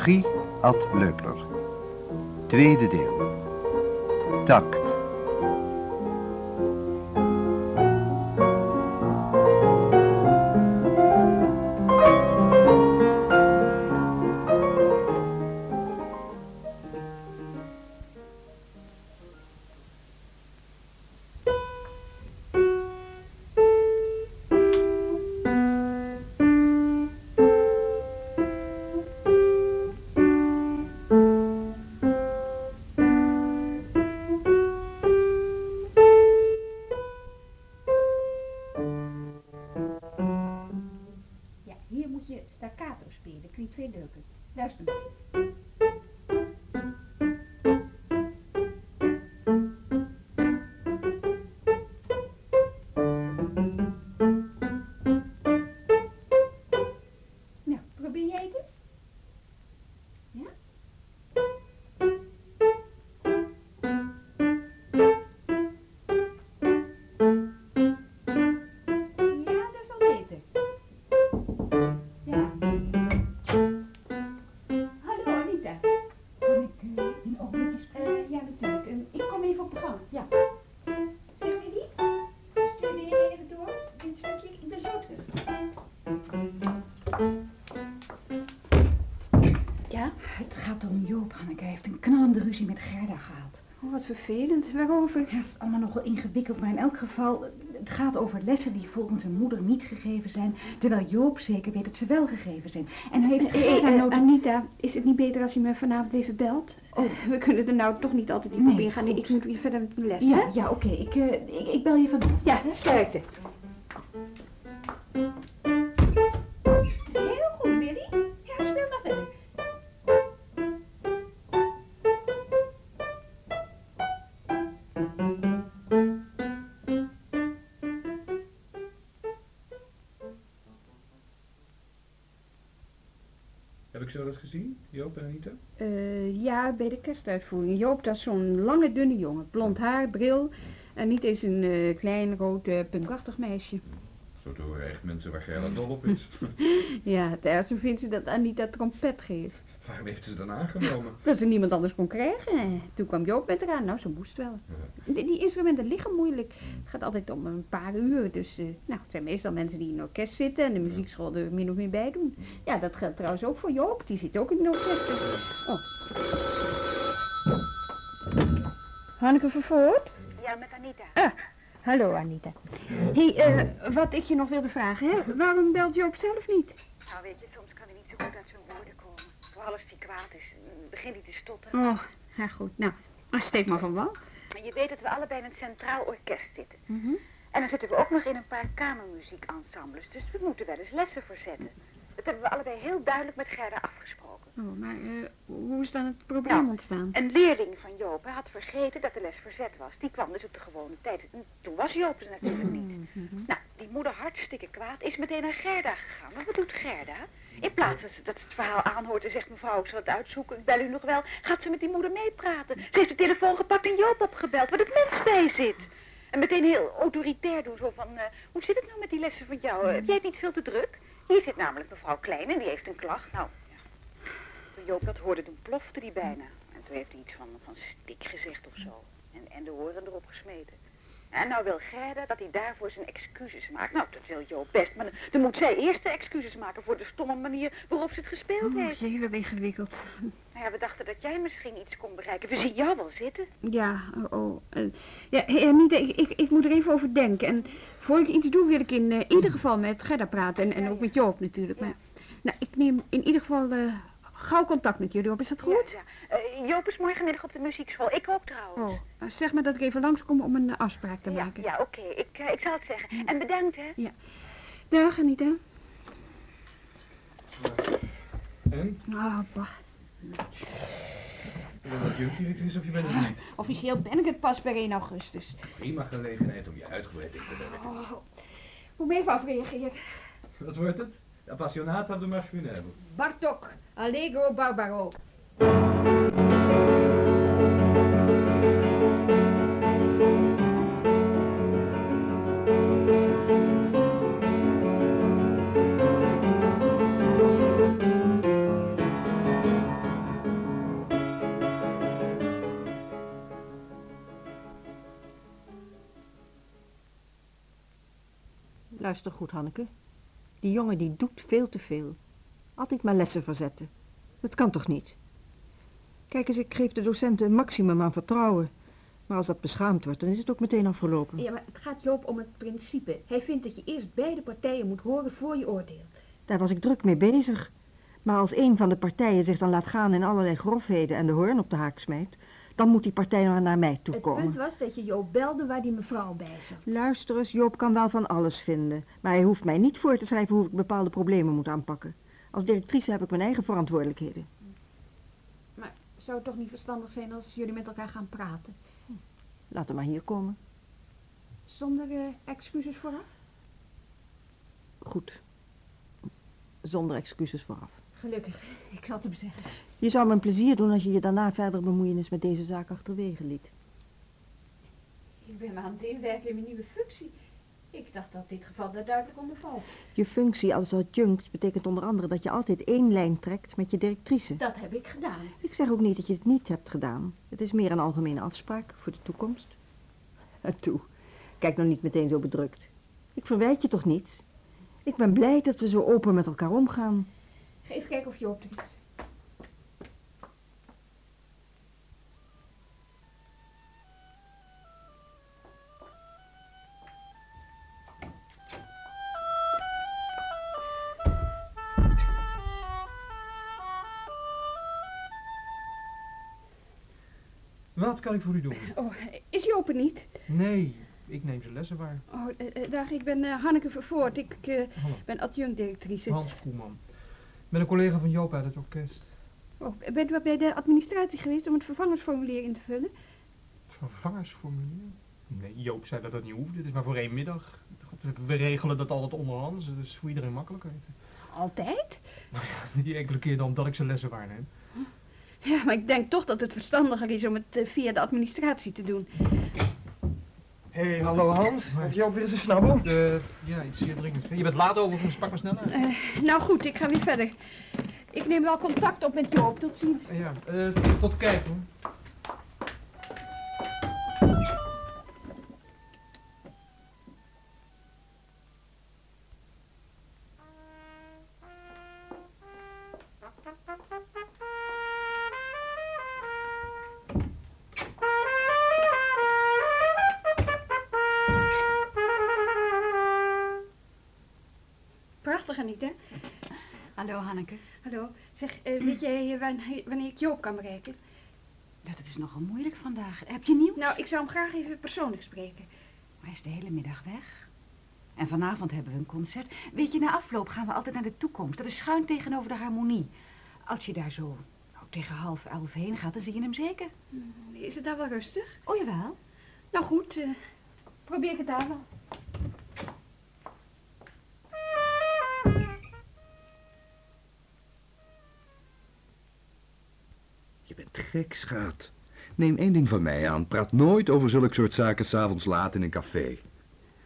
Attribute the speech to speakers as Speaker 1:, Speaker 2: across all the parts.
Speaker 1: Regie Ad Leupler. Tweede deel. Tact.
Speaker 2: Ruzie met Gerda gehad.
Speaker 3: Oh, wat vervelend. Waarover?
Speaker 2: Ja, het is allemaal nogal ingewikkeld, maar in elk geval... Het gaat over lessen die volgens zijn moeder niet gegeven zijn... terwijl Joop zeker weet dat ze wel gegeven zijn. En hij heeft
Speaker 3: Hé,
Speaker 2: Gerda
Speaker 3: hey,
Speaker 2: nodig-
Speaker 3: Anita, is het niet beter als je me vanavond even belt?
Speaker 2: Oh.
Speaker 3: We kunnen er nou toch niet altijd in
Speaker 2: Nee,
Speaker 3: gaan. Ik moet weer verder met mijn les,
Speaker 2: Ja,
Speaker 3: hè?
Speaker 2: ja oké. Ik, eh, ik, ik bel je vanaf.
Speaker 3: Ja, sterkte.
Speaker 4: Zo dat gezien, Joop en Anita?
Speaker 3: Eh, ja, bij de kerstuitvoering. Joop, dat is zo'n lange, dunne jongen. Blond haar, bril. En niet eens een eh, klein, rood, punkachtig meisje.
Speaker 4: Zo horen echt mensen waar Gerda dol op is.
Speaker 3: Ja, het ergste vindt ze dat Anita trompet geeft.
Speaker 4: Waarom heeft ze dan aangenomen?
Speaker 3: Dat ze niemand anders kon krijgen. Toen kwam Joop met eraan. Nou, ze moest wel.
Speaker 4: Ja.
Speaker 3: Die, die instrumenten liggen moeilijk. Het gaat altijd om een paar uur. Dus, eh, nou, het zijn meestal mensen die in een orkest zitten en de muziekschool er min of meer bij doen. Ja, dat geldt trouwens ook voor Joop. Die zit ook in een orkest. Oh. Hanneke Vervoort?
Speaker 5: Ja, met Anita.
Speaker 3: Ah, hallo Anita. Hé, hey, eh, wat ik je nog wilde vragen, hè? Waarom belt Joop zelf niet?
Speaker 5: Nou, weet je, soms kan hij niet zo goed uit zijn woorden komen. Vooral als hij kwaad is. Begint hij te stotteren.
Speaker 3: Oh, ja goed. Nou, steek maar van wal.
Speaker 5: Maar je weet dat we allebei in het Centraal Orkest zitten.
Speaker 3: Mhm.
Speaker 5: En dan zitten we ook nog in een paar kamermuziekensembles. Dus we moeten wel eens lessen verzetten. Dat hebben we allebei heel duidelijk met Gerda afgesproken.
Speaker 3: Oh, maar eh, hoe is dan het probleem
Speaker 5: Nou,
Speaker 3: ontstaan?
Speaker 5: Een leerling van Joop had vergeten dat de les verzet was. Die kwam dus op de gewone tijd. En toen was Joop er natuurlijk niet.
Speaker 3: Mhm.
Speaker 5: Nou, die moeder hartstikke kwaad is meteen naar Gerda gegaan. Maar wat doet Gerda? In plaats dat ze, het verhaal aanhoort en zegt mevrouw, ik zal het uitzoeken, ik bel u nog wel, gaat ze met die moeder meepraten. Ze heeft de telefoon gepakt en Joop opgebeld, waar het mens bij zit. En meteen heel autoritair doen, zo van, eh, hoe zit het nou met die lessen van jou? Heb jij het niet veel te druk? Hier zit namelijk mevrouw Klein en die heeft een klacht. Nou, ja. Toen Joop dat hoorde, toen plofte hij bijna. En toen heeft hij iets van, van stik gezegd of zo. En, en de oren erop gesmeten. En nou wil Gerda dat hij daarvoor zijn excuses maakt. Nou, dat wil Joop best, maar dan, moet zij eerst de excuses maken voor de stomme manier waarop ze het gespeeld
Speaker 3: Oh,
Speaker 5: heeft.
Speaker 3: jee, wat ingewikkeld.
Speaker 5: Nou ja, we dachten dat jij misschien iets kon bereiken. We zien jou wel zitten.
Speaker 3: Ja, oh, oh. eh, ja, hey, Anita, ik, ik, ik moet er even over denken. En voor ik iets doe, wil ik in eh, ieder geval met Gerda praten. En, en ook met Joop natuurlijk. Maar, nou, ik neem in ieder geval eh, gauw contact met jullie op. Is dat goed?
Speaker 5: Ja, ja. Eh, Joop is morgenmiddag op de muziekschool. Ik ook trouwens.
Speaker 3: Oh, zeg maar dat ik even langskom om een eh, afspraak te
Speaker 5: ja,
Speaker 3: maken.
Speaker 5: ja oké. Ik, eh, ik zal het zeggen. En bedankt, hè.
Speaker 3: Dag, Anita.
Speaker 4: En?
Speaker 3: Oh, bah.
Speaker 4: Ik dat is of je bent het niet.
Speaker 3: Officieel ben ik het pas per 1 augustus.
Speaker 4: Prima gelegenheid om je uitgebreid in te werken.
Speaker 3: Oh, hoe ben je even afreageerd?
Speaker 4: Wat wordt het? Appassionata de Funèbre.
Speaker 3: Bartok, Allegro Barbaro.
Speaker 6: Luister goed, Hanneke. Die jongen die doet veel te veel. Altijd maar lessen verzetten. Dat kan toch niet? Kijk eens, ik geef de docenten een maximum aan vertrouwen. Maar als dat beschaamd wordt, dan is het ook meteen afgelopen.
Speaker 3: Ja, maar het gaat Joop om het principe. Hij vindt dat je eerst beide partijen moet horen voor je oordeelt.
Speaker 6: Daar was ik druk mee bezig. Maar als een van de partijen zich dan laat gaan in allerlei grofheden en de hoorn op de haak smijt, dan moet die partij maar naar mij toe
Speaker 3: Het
Speaker 6: komen.
Speaker 3: punt was dat je Joop belde waar die mevrouw bij zat.
Speaker 6: Luister eens, Joop kan wel van alles vinden. Maar hij hoeft mij niet voor te schrijven hoe ik bepaalde problemen moet aanpakken. Als directrice heb ik mijn eigen verantwoordelijkheden.
Speaker 3: Zou het toch niet verstandig zijn als jullie met elkaar gaan praten?
Speaker 6: Laat hem maar hier komen.
Speaker 3: Zonder eh, excuses vooraf?
Speaker 6: Goed. Zonder excuses vooraf.
Speaker 3: Gelukkig, ik zal het hem zeggen.
Speaker 6: Je zou me een plezier doen als je je daarna verder bemoeienis met deze zaak achterwege liet.
Speaker 3: Ik ben me aan het inwerken in mijn nieuwe functie. Ik dacht dat dit geval daar duidelijk onder valt.
Speaker 6: Je functie als adjunct betekent onder andere dat je altijd één lijn trekt met je directrice.
Speaker 3: Dat heb ik gedaan.
Speaker 6: Ik zeg ook niet dat je het niet hebt gedaan. Het is meer een algemene afspraak voor de toekomst. En toe, kijk nou niet meteen zo bedrukt. Ik verwijt je toch niets? Ik ben blij dat we zo open met elkaar omgaan.
Speaker 3: Ga even kijken of Joop er is.
Speaker 7: Wat kan ik voor u doen?
Speaker 3: Oh, is Joop er niet?
Speaker 7: Nee, ik neem zijn lessen waar.
Speaker 3: Oh, eh, eh, dag, ik ben eh, Hanneke Vervoort. Ik ben adjunct-directrice.
Speaker 7: Hans Koeman. Ik ben een collega van Joop uit het orkest.
Speaker 3: Oh, bent u wel bij de administratie geweest om het vervangersformulier in te vullen?
Speaker 7: Vervangersformulier? Nee, Joop zei dat dat niet hoefde. Het is maar voor één middag. Goed, We regelen dat altijd onderhands. Dat is voor iedereen makkelijker.
Speaker 3: Altijd?
Speaker 7: Die enkele keer dan dat ik zijn lessen waarneem.
Speaker 3: Ja, maar ik denk toch dat het verstandiger is om het eh, via de administratie te doen.
Speaker 8: Hé, hey, hallo Hans. Heb je ook weer eens een snabbel?
Speaker 7: Eh, ja, iets zeer dringends. Je bent laat overigens, pak maar snel uit.
Speaker 3: Eh, nou goed, ik ga weer verder. Ik neem wel contact op met Joop. Tot ziens.
Speaker 7: Ja, eh, tot kijk hoor.
Speaker 3: Wanneer, wanneer ik Joop kan bereiken?
Speaker 5: Dat is nogal moeilijk vandaag. Heb je nieuws?
Speaker 3: Nou, ik zou hem graag even persoonlijk spreken.
Speaker 5: Maar hij is de hele middag weg. En vanavond hebben we een concert. Weet je, na afloop gaan we altijd naar de toekomst. Dat is schuin tegenover de harmonie. Als je daar zo nou, tegen half elf heen gaat, dan zie je hem zeker.
Speaker 3: Is het daar wel rustig?
Speaker 5: Oh, jawel.
Speaker 3: Nou goed, eh, probeer ik het daar wel.
Speaker 4: Je bent gek, schaat. Neem één ding van mij aan. Praat nooit over zulke soort zaken s'avonds laat in een café.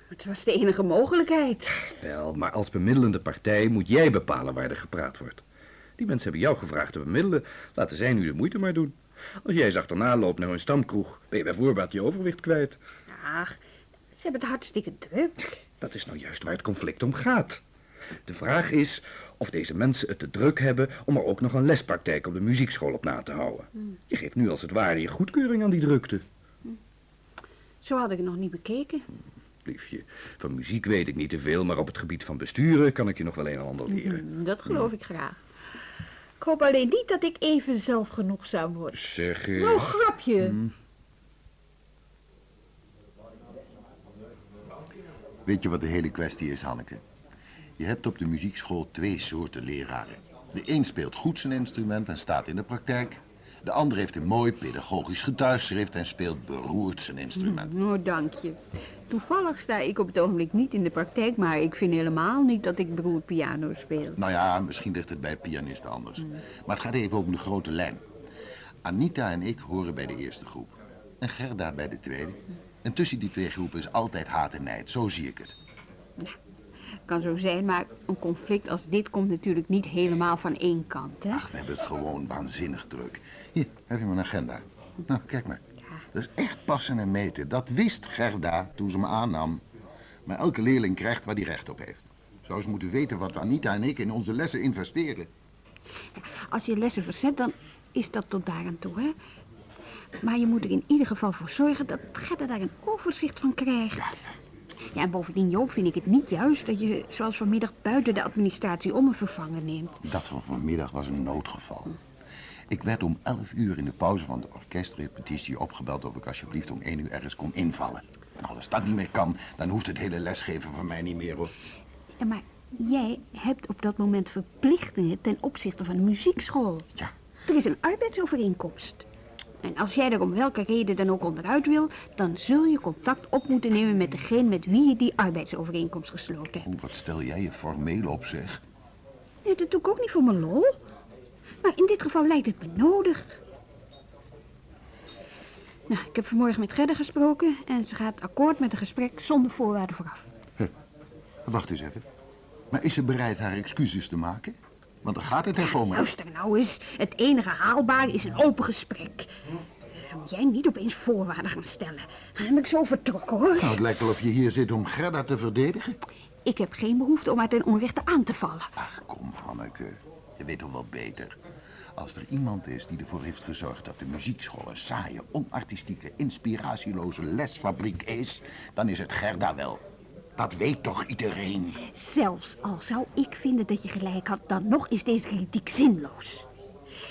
Speaker 3: Het was de enige mogelijkheid.
Speaker 4: Wel, maar als bemiddelende partij moet jij bepalen waar er gepraat wordt. Die mensen hebben jou gevraagd te bemiddelen. Laten zij nu de moeite maar doen. Als jij eens achterna loopt naar hun stamkroeg, ben je bij voorbaat je overwicht kwijt.
Speaker 3: Ach, ze hebben het hartstikke druk.
Speaker 4: Dat is nou juist waar het conflict om gaat. De vraag is of deze mensen het te druk hebben om er ook nog een lespraktijk op de muziekschool op na te houden. Je geeft nu als het ware je goedkeuring aan die drukte.
Speaker 3: Zo had ik het nog niet bekeken.
Speaker 4: Liefje, van muziek weet ik niet te veel, maar op het gebied van besturen kan ik je nog wel een en ander leren.
Speaker 3: Mm, Dat geloof ik graag. Ik hoop alleen niet dat ik even zelfgenoegzaam word.
Speaker 4: Zeg, eh,
Speaker 3: Nou, grapje.
Speaker 4: hm,
Speaker 9: Weet je wat de hele kwestie is, Hanneke? Je hebt op de muziekschool twee soorten leraren. De een speelt goed zijn instrument en staat in de praktijk. De ander heeft een mooi pedagogisch getuigschrift en speelt beroerd zijn instrument.
Speaker 3: Nou, dank je. Toevallig sta ik op het ogenblik niet in de praktijk, maar ik vind helemaal niet dat ik beroerd piano speel.
Speaker 9: Nou ja, misschien ligt het bij pianisten anders. Maar het gaat even om de grote lijn. Anita en ik horen bij de eerste groep. En Gerda bij de tweede. En tussen die twee groepen is altijd haat en nijd. Zo zie ik het.
Speaker 3: Kan zo zijn, maar een conflict als dit komt natuurlijk niet helemaal van één kant, hè?
Speaker 9: Ach, we hebben het gewoon waanzinnig druk. Hier, heb je mijn agenda. Nou, kijk maar. Dat is echt passen en meten. Dat wist Gerda toen ze me aannam. Maar elke leerling krijgt waar hij recht op heeft. Zou ze moeten weten wat Anita en ik in onze lessen investeren.
Speaker 3: Als je lessen verzet, dan is dat tot daar aan toe, hè? Maar je moet er in ieder geval voor zorgen dat Gerda daar een overzicht van krijgt. Ja, en bovendien, Joop, vind ik het niet juist dat je zoals vanmiddag buiten de administratie om een vervanger neemt.
Speaker 9: Dat van vanmiddag was een noodgeval. Ik werd om 11 uur in de pauze van de orkestrepetitie opgebeld of ik alsjeblieft om 1 uur ergens kon invallen. Nou, als dat niet meer kan, dan hoeft het hele lesgeven van mij niet meer hoor.
Speaker 3: Ja, maar jij hebt op dat moment verplichtingen ten opzichte van de muziekschool.
Speaker 9: Ja.
Speaker 3: Er is een arbeidsovereenkomst. En als jij er om welke reden dan ook onderuit wil, dan zul je contact op moeten nemen met degene met wie je die arbeidsovereenkomst gesloten hebt.
Speaker 9: Wat stel jij je formeel op zeg?
Speaker 3: Nee, dat doe ik ook niet voor mijn lol. Maar in dit geval lijkt het me nodig. Nou, ik heb vanmorgen met Gerda gesproken en ze gaat akkoord met een gesprek zonder voorwaarden vooraf.
Speaker 9: Wacht eens even. Maar is ze bereid haar excuses te maken? Want dan gaat het even om.
Speaker 3: Luister nou eens, het enige haalbare is een open gesprek. Dan moet jij niet opeens voorwaarden gaan stellen. Dan ben ik zo vertrokken, hoor.
Speaker 9: Nou, het lijkt wel of je hier zit om Gerda te verdedigen.
Speaker 3: Ik heb geen behoefte om haar ten onrechte aan te vallen.
Speaker 9: Ach, kom, Hanneke. Je weet toch wel beter. Als er iemand is die ervoor heeft gezorgd dat de muziekschool een saaie, onartistieke, inspiratieloze lesfabriek is, dan is het Gerda wel. Dat weet toch iedereen?
Speaker 3: Zelfs al zou ik vinden dat je gelijk had, dan nog is deze kritiek zinloos.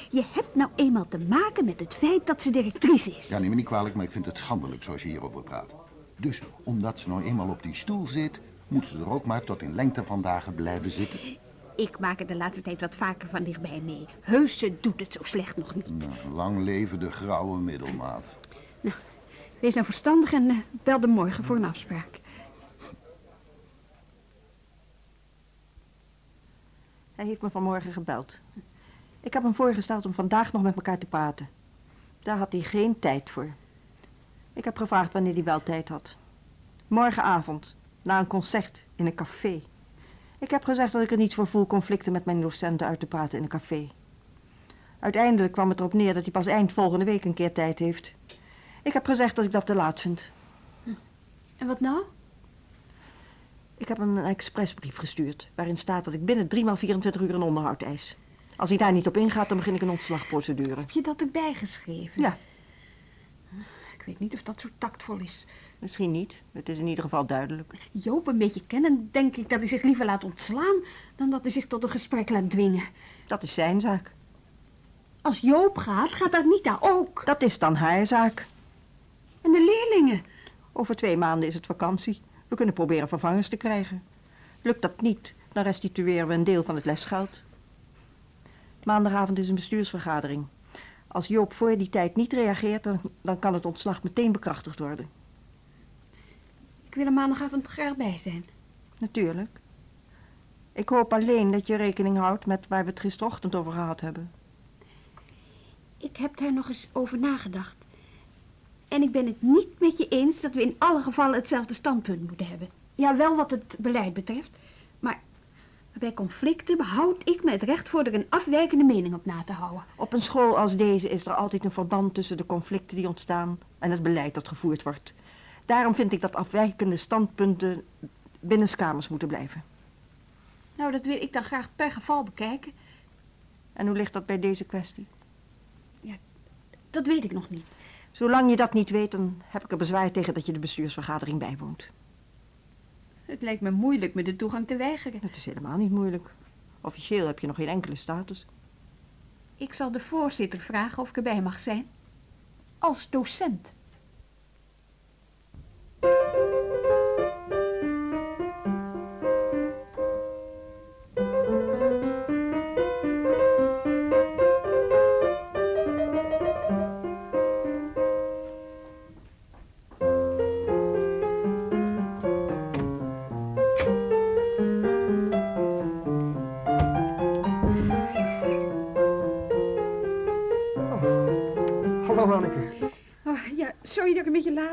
Speaker 3: Je hebt nou eenmaal te maken met het feit dat ze directrice is.
Speaker 9: Ja, neem me niet kwalijk, maar ik vind het schandelijk zoals je hierover praat. Dus, omdat ze nou eenmaal op die stoel zit, moet ze er ook maar tot in lengte van dagen blijven zitten.
Speaker 3: Ik maak er de laatste tijd wat vaker van dichtbij mee. Heus, ze doet het zo slecht nog niet.
Speaker 9: Nou, lang leven de grauwe middelmaat.
Speaker 3: Wees nou verstandig en eh, bel de morgen voor een afspraak.
Speaker 6: Hij heeft me vanmorgen gebeld. Ik heb hem voorgesteld om vandaag nog met elkaar te praten. Daar had hij geen tijd voor. Ik heb gevraagd wanneer hij wel tijd had. Morgenavond, na een concert in een café. Ik heb gezegd dat ik er niet voor voel conflicten met mijn docenten uit te praten in een café. Uiteindelijk kwam het erop neer dat hij pas eind volgende week een keer tijd heeft. Ik heb gezegd dat ik dat te laat vind.
Speaker 3: En wat nou?
Speaker 6: Ik heb hem een expressbrief gestuurd, waarin staat dat ik binnen drie maal 24 uur een onderhoud eis. Als hij daar niet op ingaat, dan begin ik een ontslagprocedure.
Speaker 3: Heb je dat erbij geschreven?
Speaker 6: Ja.
Speaker 3: Ik weet niet of dat zo tactvol is.
Speaker 6: Misschien niet, het is in ieder geval duidelijk.
Speaker 3: Joop een beetje kennen, denk ik dat hij zich liever laat ontslaan... dan dat hij zich tot een gesprek laat dwingen.
Speaker 6: Dat is zijn zaak.
Speaker 3: Als Joop gaat, gaat Anita ook.
Speaker 6: Dat is dan haar zaak.
Speaker 3: En de leerlingen.
Speaker 6: Over twee maanden is het vakantie. We kunnen proberen vervangers te krijgen. Lukt dat niet, dan restitueren we een deel van het lesgeld. Maandagavond is een bestuursvergadering. Als Joop voor die tijd niet reageert, dan, dan kan het ontslag meteen bekrachtigd worden.
Speaker 3: Ik wil er maandagavond graag bij zijn.
Speaker 6: Natuurlijk. Ik hoop alleen dat je rekening houdt met waar we het gisterochtend over gehad hebben.
Speaker 3: Ik heb daar nog eens over nagedacht. En ik ben het niet met je eens dat we in alle gevallen hetzelfde standpunt moeten hebben. Ja, wel wat het beleid betreft. Maar bij conflicten behoud ik me het recht voor er een afwijkende mening op na te houden.
Speaker 6: Op een school als deze is er altijd een verband tussen de conflicten die ontstaan en het beleid dat gevoerd wordt. Daarom vind ik dat afwijkende standpunten binnenskamers moeten blijven.
Speaker 3: Nou, dat wil ik dan graag per geval bekijken.
Speaker 6: En hoe ligt dat bij deze kwestie?
Speaker 3: Dat weet ik nog niet.
Speaker 6: Zolang je dat niet weet, dan heb ik er bezwaar tegen dat je de bestuursvergadering bijwoont.
Speaker 3: Het lijkt me moeilijk me de toegang te weigeren.
Speaker 6: Het is helemaal niet moeilijk. Officieel heb je nog geen enkele status.
Speaker 3: Ik zal de voorzitter vragen of ik erbij mag zijn. Als docent.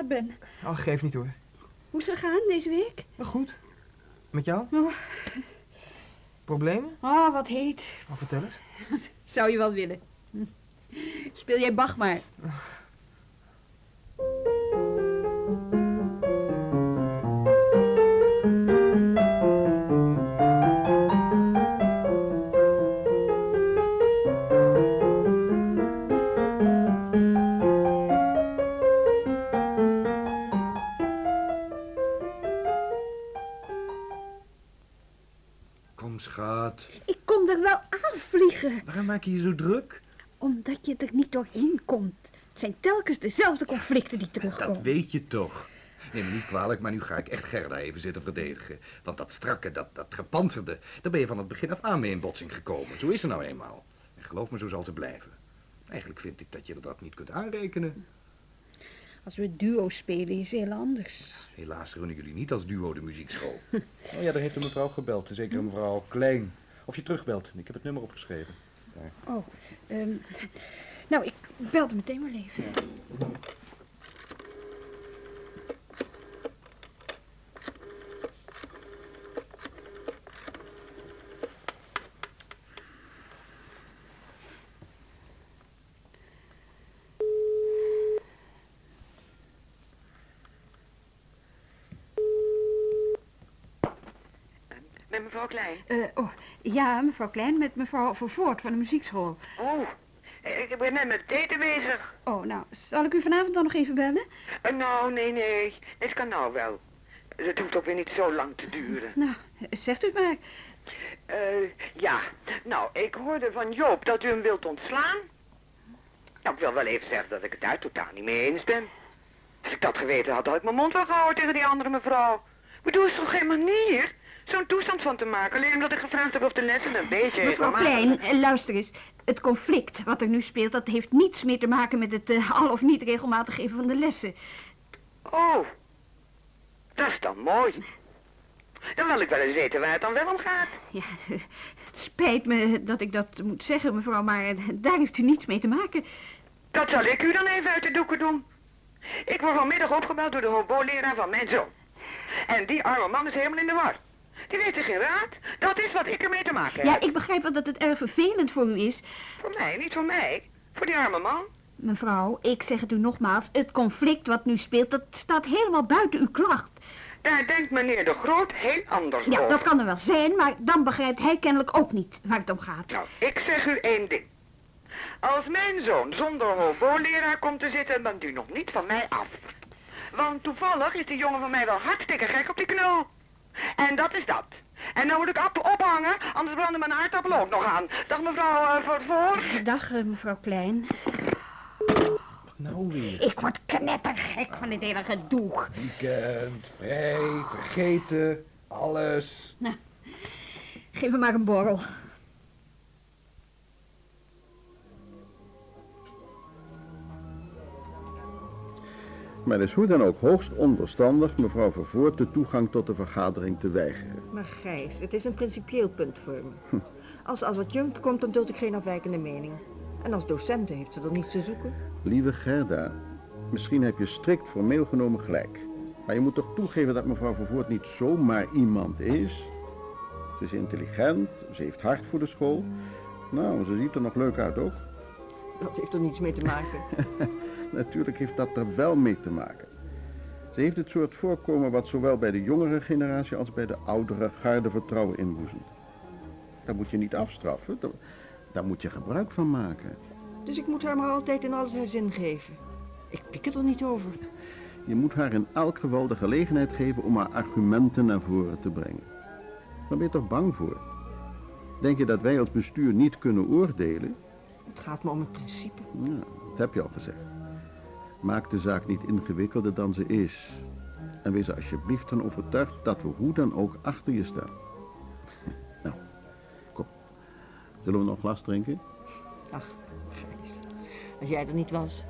Speaker 3: Laat ben.
Speaker 8: Oh, geef niet hoor.
Speaker 3: Hoe is het gegaan deze week?
Speaker 8: Maar goed. Met jou?
Speaker 3: Oh.
Speaker 8: Problemen?
Speaker 3: Oh, wat heet.
Speaker 8: Oh, vertel eens.
Speaker 3: Zou je wel willen. Speel jij Bach maar. Zijn telkens dezelfde conflicten die terugkomen.
Speaker 4: Dat weet je toch. Neem me niet kwalijk, maar nu ga ik echt Gerda even zitten verdedigen. Want dat strakke, dat, dat gepantserde, daar ben je van het begin af aan mee in botsing gekomen. Zo is er nou eenmaal. En geloof me, zo zal het blijven. Eigenlijk vind ik dat je dat niet kunt aanrekenen.
Speaker 3: Als we duo spelen is het heel anders.
Speaker 4: Helaas runnen jullie niet als duo de muziekschool. oh ja, daar heeft de mevrouw gebeld. Zeker mevrouw Klein. Of je terugbelt. Ik heb het nummer opgeschreven.
Speaker 3: Oh, ehm, nou, ik belde meteen maar even.
Speaker 10: Met mevrouw Klein.
Speaker 3: Eh, oh, ja, mevrouw Klein, met mevrouw Vervoort van de muziekschool.
Speaker 10: Oh, ik ben net met het eten bezig.
Speaker 3: Oh, nou, zal ik u vanavond dan nog even bellen?
Speaker 10: Eh, nou, nee, nee. Het kan nou wel. Het hoeft ook weer niet zo lang te duren.
Speaker 3: Nou, zegt u het maar.
Speaker 10: Eh, ja. Nou, ik hoorde van Joop dat u hem wilt ontslaan. Nou, ik wil wel even zeggen dat ik het daar totaal niet mee eens ben. Als ik dat geweten had, had ik mijn mond wel gehouden tegen die andere mevrouw. Ik bedoel, is toch geen manier zo'n toestand van te maken? Alleen omdat ik gevraagd heb of de lessen een beetje...
Speaker 3: Mevrouw Klein, eh, luister eens. Het conflict wat er nu speelt, dat heeft niets meer te maken met het eh, al of niet regelmatig geven van de lessen.
Speaker 10: Oh, dat is dan mooi. Dan wil ik wel eens weten waar het dan wel om gaat.
Speaker 3: Ja, het spijt me dat ik dat moet zeggen, mevrouw, maar eh, daar heeft u niets mee te maken.
Speaker 10: Dat zal ik u dan even uit de doeken doen. Ik word vanmiddag opgebeld door de hobo-leraar van mijn zoon. En die arme man is helemaal in de war. Die weet er geen raad. Dat is wat ik ermee te maken
Speaker 3: Ja,
Speaker 10: heb.
Speaker 3: ik begrijp wel dat het erg vervelend voor u is.
Speaker 10: Voor mij, niet voor mij. Voor die arme man.
Speaker 3: Mevrouw, ik zeg het u nogmaals, het conflict wat nu speelt, dat staat helemaal buiten uw klacht.
Speaker 10: Daar denkt meneer de Groot heel anders
Speaker 3: Ja,
Speaker 10: over.
Speaker 3: dat kan er wel zijn, maar dan begrijpt hij kennelijk ook niet waar het om gaat.
Speaker 10: Nou, ik zeg u één ding. Als mijn zoon zonder hobo-leraar komt te zitten, bent u nog niet van mij af. Want toevallig is die jongen van mij wel hartstikke gek op die knul. En dat is dat. En dan moet ik appen ophangen, anders branden mijn aardappelen ook nog aan. Dag mevrouw uh, voor voor.
Speaker 3: Dag, eh, mevrouw Klein.
Speaker 4: Nou weer.
Speaker 3: Ik word knettergek van dit hele gedoe.
Speaker 4: Weekend, vrij, vergeten, alles.
Speaker 3: Geef me maar een borrel.
Speaker 11: Maar is hoe dan ook hoogst onverstandig mevrouw Vervoort de toegang tot de vergadering te weigeren.
Speaker 6: Maar Gijs, het is een principieel punt voor me. Als ze als adjunct komt, dan duld ik geen afwijkende mening. En als docenten heeft ze er niets te zoeken.
Speaker 11: Lieve Gerda, misschien heb je strikt formeel genomen gelijk. Maar je moet toch toegeven dat mevrouw Vervoort niet zomaar iemand is? Ze is intelligent, ze heeft hart voor de school. Nou, ze ziet er nog leuk uit ook.
Speaker 6: Dat heeft er niets mee te maken.
Speaker 11: Natuurlijk heeft dat er wel mee te maken. Ze heeft het soort voorkomen wat zowel bij de jongere generatie als bij de oudere garde vertrouwen inboezemt. Dat moet je niet afstraffen, daar, daar moet je gebruik van maken.
Speaker 6: Dus ik moet haar maar altijd in alles haar zin geven. Ik pik er niet over.
Speaker 11: Je moet haar in elk geval de gelegenheid geven om haar argumenten naar voren te brengen. Waar ben je toch bang voor? Denk je dat wij als bestuur niet kunnen oordelen?
Speaker 6: Het gaat me om het principe.
Speaker 11: Ja, dat heb je al gezegd. Maak de zaak niet ingewikkelder dan ze is. En wees er alsjeblieft van overtuigd dat we hoe dan ook achter je staan. Nou, kom. Zullen we nog glas drinken?
Speaker 6: Ach, Gijs. Als jij er niet was.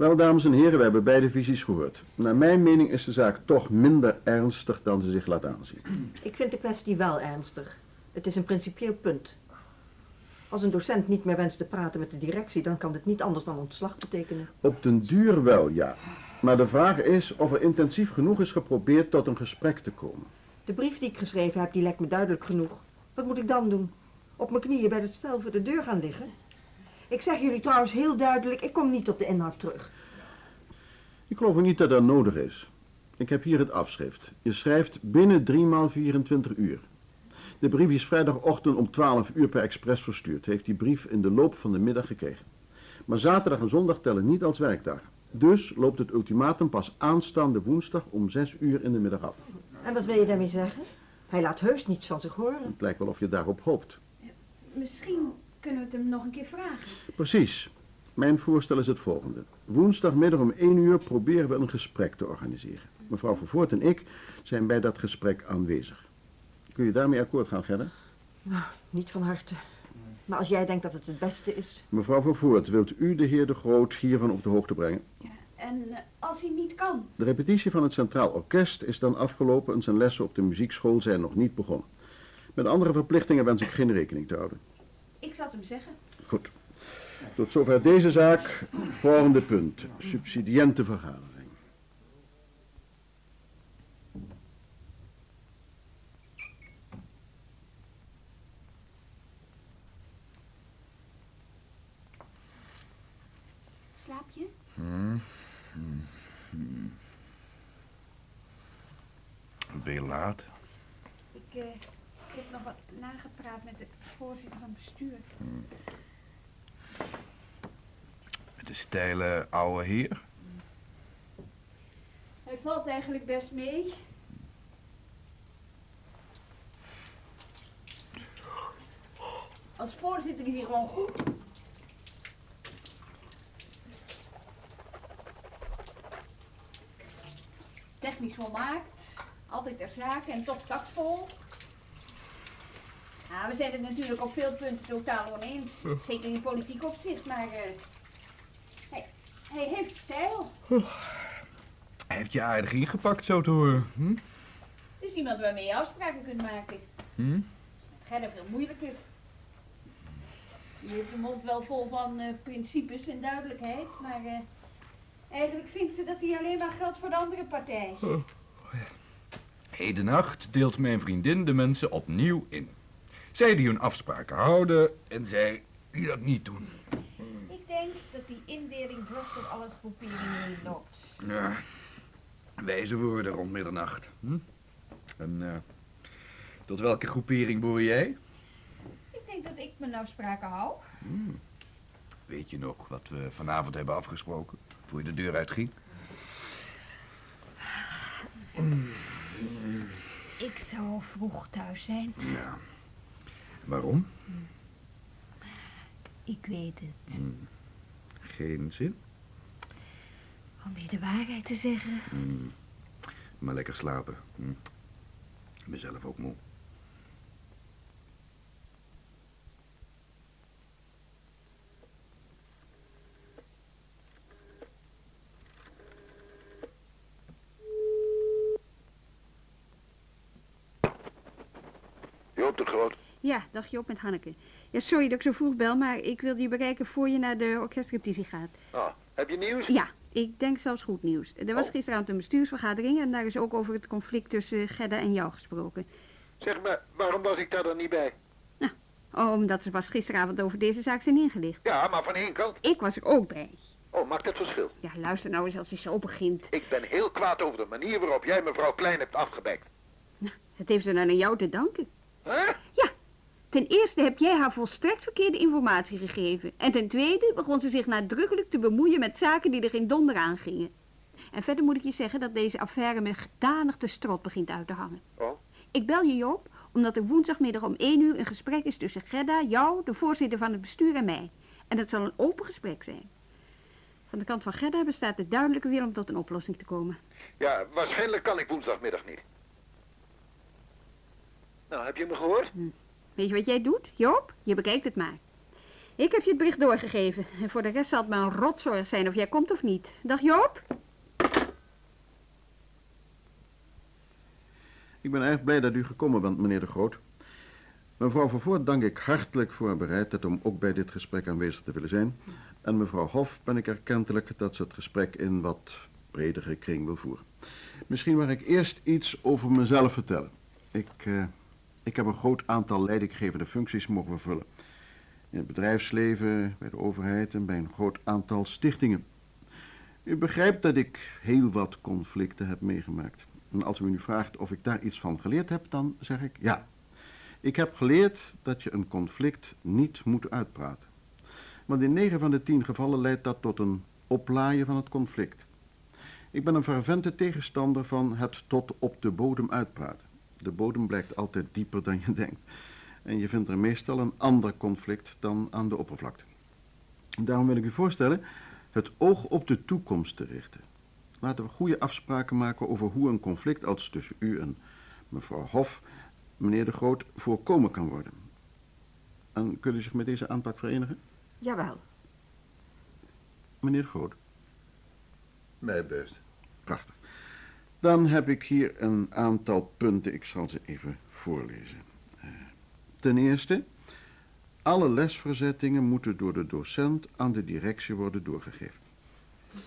Speaker 11: Wel, dames en heren, we hebben beide visies gehoord. Naar mijn mening is de zaak toch minder ernstig dan ze zich laat aanzien.
Speaker 6: Ik vind de kwestie wel ernstig. Het is een principieel punt. Als een docent niet meer wenst te praten met de directie, dan kan dit niet anders dan ontslag betekenen.
Speaker 11: Op den duur wel, ja. Maar de vraag is of er intensief genoeg is geprobeerd tot een gesprek te komen.
Speaker 6: De brief die ik geschreven heb, die lijkt me duidelijk genoeg. Wat moet ik dan doen? Op mijn knieën bij het stel voor de deur gaan liggen? Ik zeg jullie trouwens heel duidelijk, ik kom niet op de inhoud terug.
Speaker 11: Ik geloof niet dat dat nodig is. Ik heb hier het afschrift. Je schrijft binnen 3 maal 24 uur. De brief is vrijdagochtend om 12 uur per expres verstuurd. Heeft die brief in de loop van de middag gekregen. Maar zaterdag en zondag tellen niet als werkdag. Dus loopt het ultimatum pas aanstaande woensdag om zes uur in de middag af.
Speaker 6: En wat wil je daarmee zeggen? Hij laat heus niets van zich horen.
Speaker 11: Het lijkt wel of je daarop hoopt.
Speaker 3: Misschien kunnen we het hem nog een keer vragen.
Speaker 11: Precies. Mijn voorstel is het volgende. Woensdagmiddag om 1 uur proberen we een gesprek te organiseren. Mevrouw Vervoort en ik zijn bij dat gesprek aanwezig. Kun je daarmee akkoord gaan, Gerda?
Speaker 6: Nou, niet van harte. Maar als jij denkt dat het het beste is...
Speaker 11: Mevrouw Vervoort, wilt u de heer De Groot hiervan op de hoogte brengen?
Speaker 3: En eh, als hij niet kan?
Speaker 11: De repetitie van het Centraal Orkest is dan afgelopen en zijn lessen op de muziekschool zijn nog niet begonnen. Met andere verplichtingen wens ik geen rekening te houden.
Speaker 3: Ik zal het hem zeggen.
Speaker 11: Goed. Tot zover deze zaak. Volgende punt. Subsidiënte vergadering.
Speaker 3: Slaap je?
Speaker 4: Hmm. Laat.
Speaker 3: Ik, eh, ik heb nog wat nagepraat met de voorzitter van het bestuur.
Speaker 4: Hmm. Met de steile oude heer.
Speaker 3: Hij valt eigenlijk best mee. Als voorzitter is hij gewoon goed. Technisch volmaakt, altijd ter zake en toch tactvol. Ja, we zijn het natuurlijk op veel punten totaal oneens. Zeker in politiek opzicht, maar eh, hij, hij heeft stijl.
Speaker 4: Hij heeft je aardig ingepakt, zo te horen. Hm?
Speaker 3: Het is iemand waarmee je afspraken kunt maken.
Speaker 4: Hm?
Speaker 3: Gerda veel moeilijker. Je heeft de mond wel vol van eh, principes en duidelijkheid, maar eh, eigenlijk vindt ze dat hij alleen maar geldt voor de andere partij.
Speaker 4: Hedenacht deelt mijn vriendin de mensen opnieuw in. Zij die hun afspraken houden en zij die dat niet doen.
Speaker 3: Ik denk dat die indeling dwars door alle groeperingen heen loopt.
Speaker 4: Ja, wijze woorden rond middernacht. Hm? En eh, tot welke groepering behoor jij?
Speaker 3: Ik denk dat ik mijn afspraken hou.
Speaker 4: Hm. Weet je nog wat we vanavond hebben afgesproken, voor je de deur uitging?
Speaker 3: Ik zou vroeg thuis zijn.
Speaker 4: Ja. Waarom?
Speaker 3: Ik weet het.
Speaker 4: Hm. Geen zin?
Speaker 3: Om je de waarheid te zeggen.
Speaker 4: Hm. Maar lekker slapen. Hm. Ik ben zelf ook moe.
Speaker 12: Joop de Groot.
Speaker 3: Ja, dag Job met Hanneke. Ja, sorry dat ik zo vroeg bel, maar ik wilde je bereiken voor je naar de orkestrepetitie gaat.
Speaker 12: Ah, heb je nieuws?
Speaker 3: Ja, ik denk zelfs goed nieuws. Er was
Speaker 12: Oh.
Speaker 3: gisteravond een bestuursvergadering en daar is ook over het conflict tussen Gedda en jou gesproken.
Speaker 12: Zeg maar, waarom was ik daar dan niet bij?
Speaker 3: Oh, omdat ze pas gisteravond over deze zaak zijn ingelicht.
Speaker 12: Ja, maar van één kant.
Speaker 3: Ik was er ook bij.
Speaker 12: Oh, maakt het verschil?
Speaker 3: Ja, luister nou eens als je zo begint.
Speaker 12: Ik ben heel kwaad over de manier waarop jij mevrouw Klein hebt afgebekt.
Speaker 3: Het heeft ze dan aan jou te danken.
Speaker 12: Hè?
Speaker 3: Ten eerste heb jij haar volstrekt verkeerde informatie gegeven. En ten tweede begon ze zich nadrukkelijk te bemoeien met zaken die er geen donder aan gingen. En verder moet ik je zeggen dat deze affaire me gedanig de strot begint uit te hangen.
Speaker 12: Oh?
Speaker 3: Ik bel je Joop, omdat er woensdagmiddag om 1 uur een gesprek is tussen Gerda, jou, de voorzitter van het bestuur en mij. En dat zal een open gesprek zijn. Van de kant van Gerda bestaat de duidelijke wil om tot een oplossing te komen.
Speaker 12: Ja, waarschijnlijk kan ik woensdagmiddag niet. Nou, heb je me gehoord?
Speaker 3: Weet je wat jij doet, Joop? Je bekijkt het maar. Ik heb je het bericht doorgegeven. En voor de rest zal het maar een rotzorg zijn of jij komt of niet. Dag Joop?
Speaker 11: Ik ben erg blij dat u gekomen bent, meneer De Groot. Mevrouw Vervoort dank ik hartelijk voor haar bereidheid om ook bij dit gesprek aanwezig te willen zijn. En mevrouw Hof ben ik erkentelijk dat ze het gesprek in wat bredere kring wil voeren. Misschien mag ik eerst iets over mezelf vertellen. Ik, eh, ik heb een groot aantal leidinggevende functies mogen vervullen. In het bedrijfsleven, bij de overheid en bij een groot aantal stichtingen. U begrijpt dat ik heel wat conflicten heb meegemaakt. En als u me nu vraagt of ik daar iets van geleerd heb, dan zeg ik ja. Ik heb geleerd dat je een conflict niet moet uitpraten. Want in 9 van de 10 gevallen leidt dat tot een oplaaien van het conflict. Ik ben een fervente tegenstander van het tot op de bodem uitpraten. De bodem blijkt altijd dieper dan je denkt. En je vindt er meestal een ander conflict dan aan de oppervlakte. Daarom wil ik u voorstellen het oog op de toekomst te richten. Laten we goede afspraken maken over hoe een conflict als tussen u en mevrouw Hof, meneer de Groot, voorkomen kan worden. En kunt u zich met deze aanpak verenigen?
Speaker 6: Jawel.
Speaker 11: Meneer de Groot.
Speaker 9: Mij best.
Speaker 11: Prachtig. Dan heb ik hier een aantal punten. Ik zal ze even voorlezen. Eh, Ten eerste, alle lesverzettingen moeten door de docent aan de directie worden doorgegeven.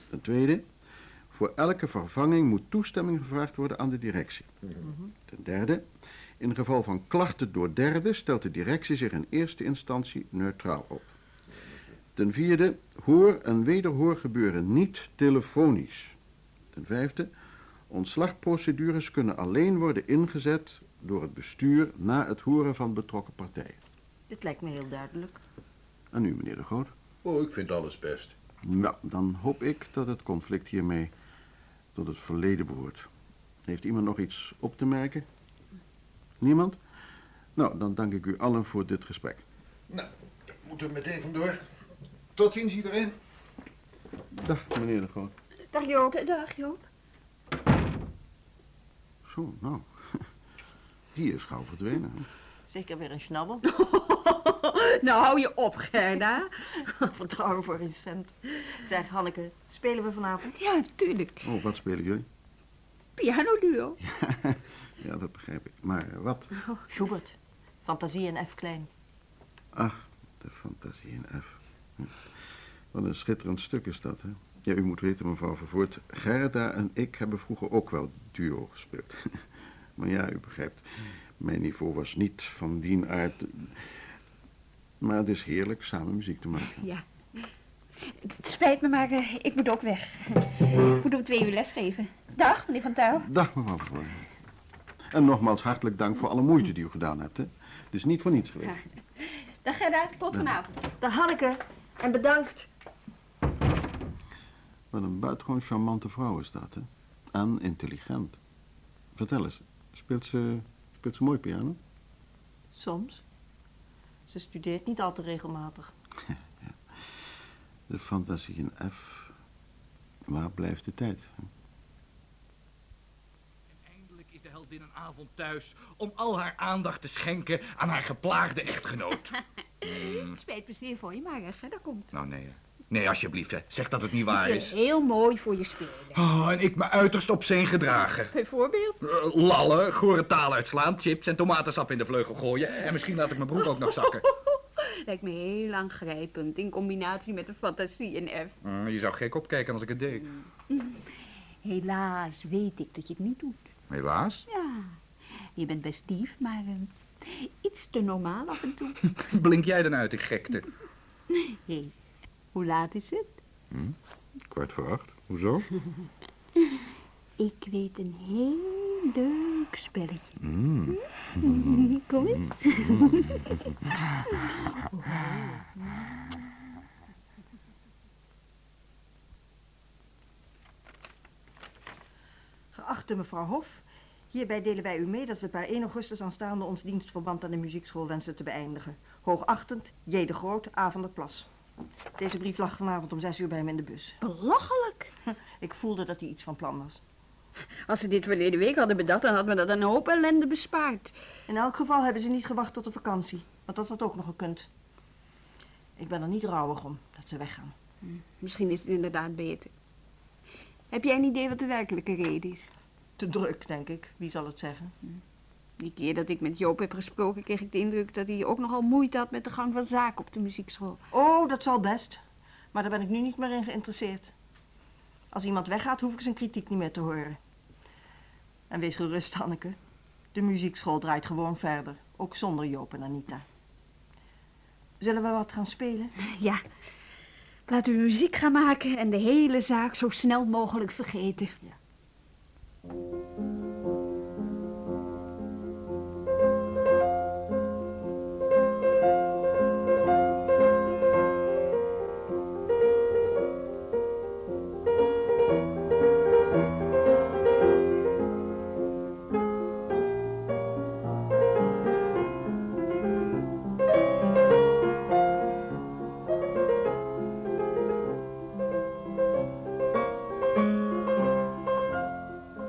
Speaker 11: Ten tweede, voor elke vervanging moet toestemming gevraagd worden aan de directie. Ten derde, in geval van klachten door derden stelt de directie zich in eerste instantie neutraal op. Ten vierde, hoor- en wederhoor gebeuren niet telefonisch. Ten vijfde, ontslagprocedures kunnen alleen worden ingezet door het bestuur na het horen van betrokken partijen.
Speaker 6: Dit lijkt me heel duidelijk.
Speaker 11: En u, meneer de Groot?
Speaker 9: Oh, ik vind alles best.
Speaker 11: Nou, dan hoop ik dat het conflict hiermee tot het verleden behoort. Heeft iemand nog iets op te merken? Niemand? Nou, dan dank ik u allen voor dit gesprek.
Speaker 9: Nou, ik moet er meteen vandoor. Tot ziens iedereen.
Speaker 11: Dag, meneer de Groot.
Speaker 6: Dag Joop.
Speaker 3: Dag Joop.
Speaker 11: Zo, nou. Die is gauw verdwenen. hè?
Speaker 6: Zeker weer een schnabbel.
Speaker 3: nou, hou je op, Gerda.
Speaker 6: Vertrouwen voor een cent. Zeg, Hanneke, spelen we vanavond?
Speaker 3: Ja, natuurlijk.
Speaker 11: Oh, wat spelen jullie?
Speaker 3: Pianoduo.
Speaker 11: Ja, dat begrijp ik. Maar wat?
Speaker 6: Oh, Schubert. Fantasie in F klein.
Speaker 11: Ach, de fantasie in F. Hm. Wat een schitterend stuk is dat, hè? Ja, u moet weten, mevrouw Vervoort, Gerda en ik hebben vroeger ook wel duo gespeeld. maar ja, u begrijpt, mijn niveau was niet van die aard. Maar het is heerlijk samen muziek te maken.
Speaker 3: Ja. Het spijt me, maar eh, ik moet ook weg. Ik moet om twee uur lesgeven. Dag, meneer Van Tuil.
Speaker 11: Dag, mevrouw Vervoort. En nogmaals hartelijk dank voor alle moeite die u gedaan hebt, hè? Het is niet voor niets geweest.
Speaker 3: Dag Gerda, tot vanavond.
Speaker 6: Dag Hanneke. En bedankt.
Speaker 11: Wat een buitengewoon charmante vrouw is dat, hè? En intelligent. Vertel eens, speelt ze, speelt ze mooi piano?
Speaker 6: Soms. Ze studeert niet al te regelmatig.
Speaker 11: De fantasie in F. Waar blijft de tijd? hè?
Speaker 4: Eindelijk is de heldin een avond thuis om al haar aandacht te schenken aan haar geplaagde echtgenoot.
Speaker 3: Het spijt me zeer voor je, maar eh, Gerda komt.
Speaker 4: Nou, nee. hè. Nee, alsjeblieft, hè. Zeg dat het niet waar
Speaker 3: Ze
Speaker 4: is.
Speaker 3: heel mooi voor je spelen.
Speaker 4: Oh, en ik me uiterst op zijn gedragen.
Speaker 3: Bijvoorbeeld?
Speaker 4: Eh, lallen, gore taal uitslaan, chips en tomatensap in de vleugel gooien. En misschien laat ik mijn broek ook nog zakken.
Speaker 3: Lijkt me heel aangrijpend in combinatie met een fantasie in F.
Speaker 4: Mm, je zou gek opkijken als ik het deed.
Speaker 3: Helaas weet ik dat je het niet doet.
Speaker 4: Helaas.
Speaker 3: Ja, je bent best lief, maar eh, iets te normaal af en toe.
Speaker 4: Blink jij dan uit, ik gekte.
Speaker 3: Hé, hoe laat is het?
Speaker 11: Kwart voor acht. Hoezo?
Speaker 3: Ik weet een heel leuk spelletje.
Speaker 11: Mm.
Speaker 3: Kom eens.
Speaker 6: Geachte mevrouw Hof, hierbij delen wij u mee dat we per 1 augustus aanstaande ons dienstverband aan de muziekschool wensen te beëindigen. Hoogachtend, J. de Groot, A. van der Plas. Deze brief lag vanavond om zes uur bij me in de bus.
Speaker 3: Belachelijk.
Speaker 6: Ik voelde dat hij iets van plan was.
Speaker 3: Als ze dit verleden week hadden bedacht, dan had me dat een hoop ellende bespaard.
Speaker 6: In elk geval hebben ze niet gewacht tot de vakantie, want dat had ook nog gekund. Ik ben er niet rouwig om dat ze weggaan.
Speaker 3: Misschien is het inderdaad beter. Heb jij een idee wat de werkelijke reden is?
Speaker 6: Te druk, denk ik. Wie zal het zeggen?
Speaker 3: Die keer dat ik met Joop heb gesproken, kreeg ik de indruk dat hij ook nogal moeite had met de gang van zaken op de muziekschool.
Speaker 6: Oh, dat zal best. Maar daar ben ik nu niet meer in geïnteresseerd. Als iemand weggaat, hoef ik zijn kritiek niet meer te horen. En wees gerust, Hanneke. De muziekschool draait gewoon verder, ook zonder Joop en Anita. Zullen we wat gaan spelen?
Speaker 3: Ja, laten we muziek gaan maken en de hele zaak zo snel mogelijk vergeten.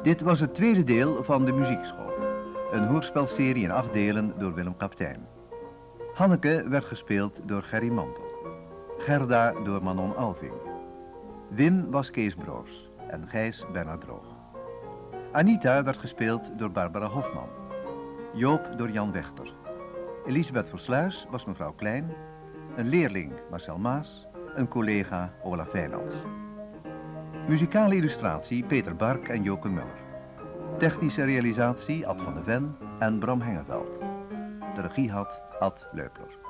Speaker 1: Dit was het tweede deel van de muziekschool. Een hoorspelserie in acht delen door Willem Kaptein. Hanneke werd gespeeld door Gerry Mantel. Gerda door Manon Alving. Wim was Kees Broos en Gijs Bernard Droog. Anita werd gespeeld door Barbara Hofman. Joop door Jan Wechter. Elisabeth Versluis was mevrouw Klein. Een leerling Marcel Maas. Een collega Olaf Wijnands. Muzikale illustratie Peter Bark en Joke Muller. Technische realisatie Ad van de Ven en Bram Hengeveld. De regie had Ad Leupler.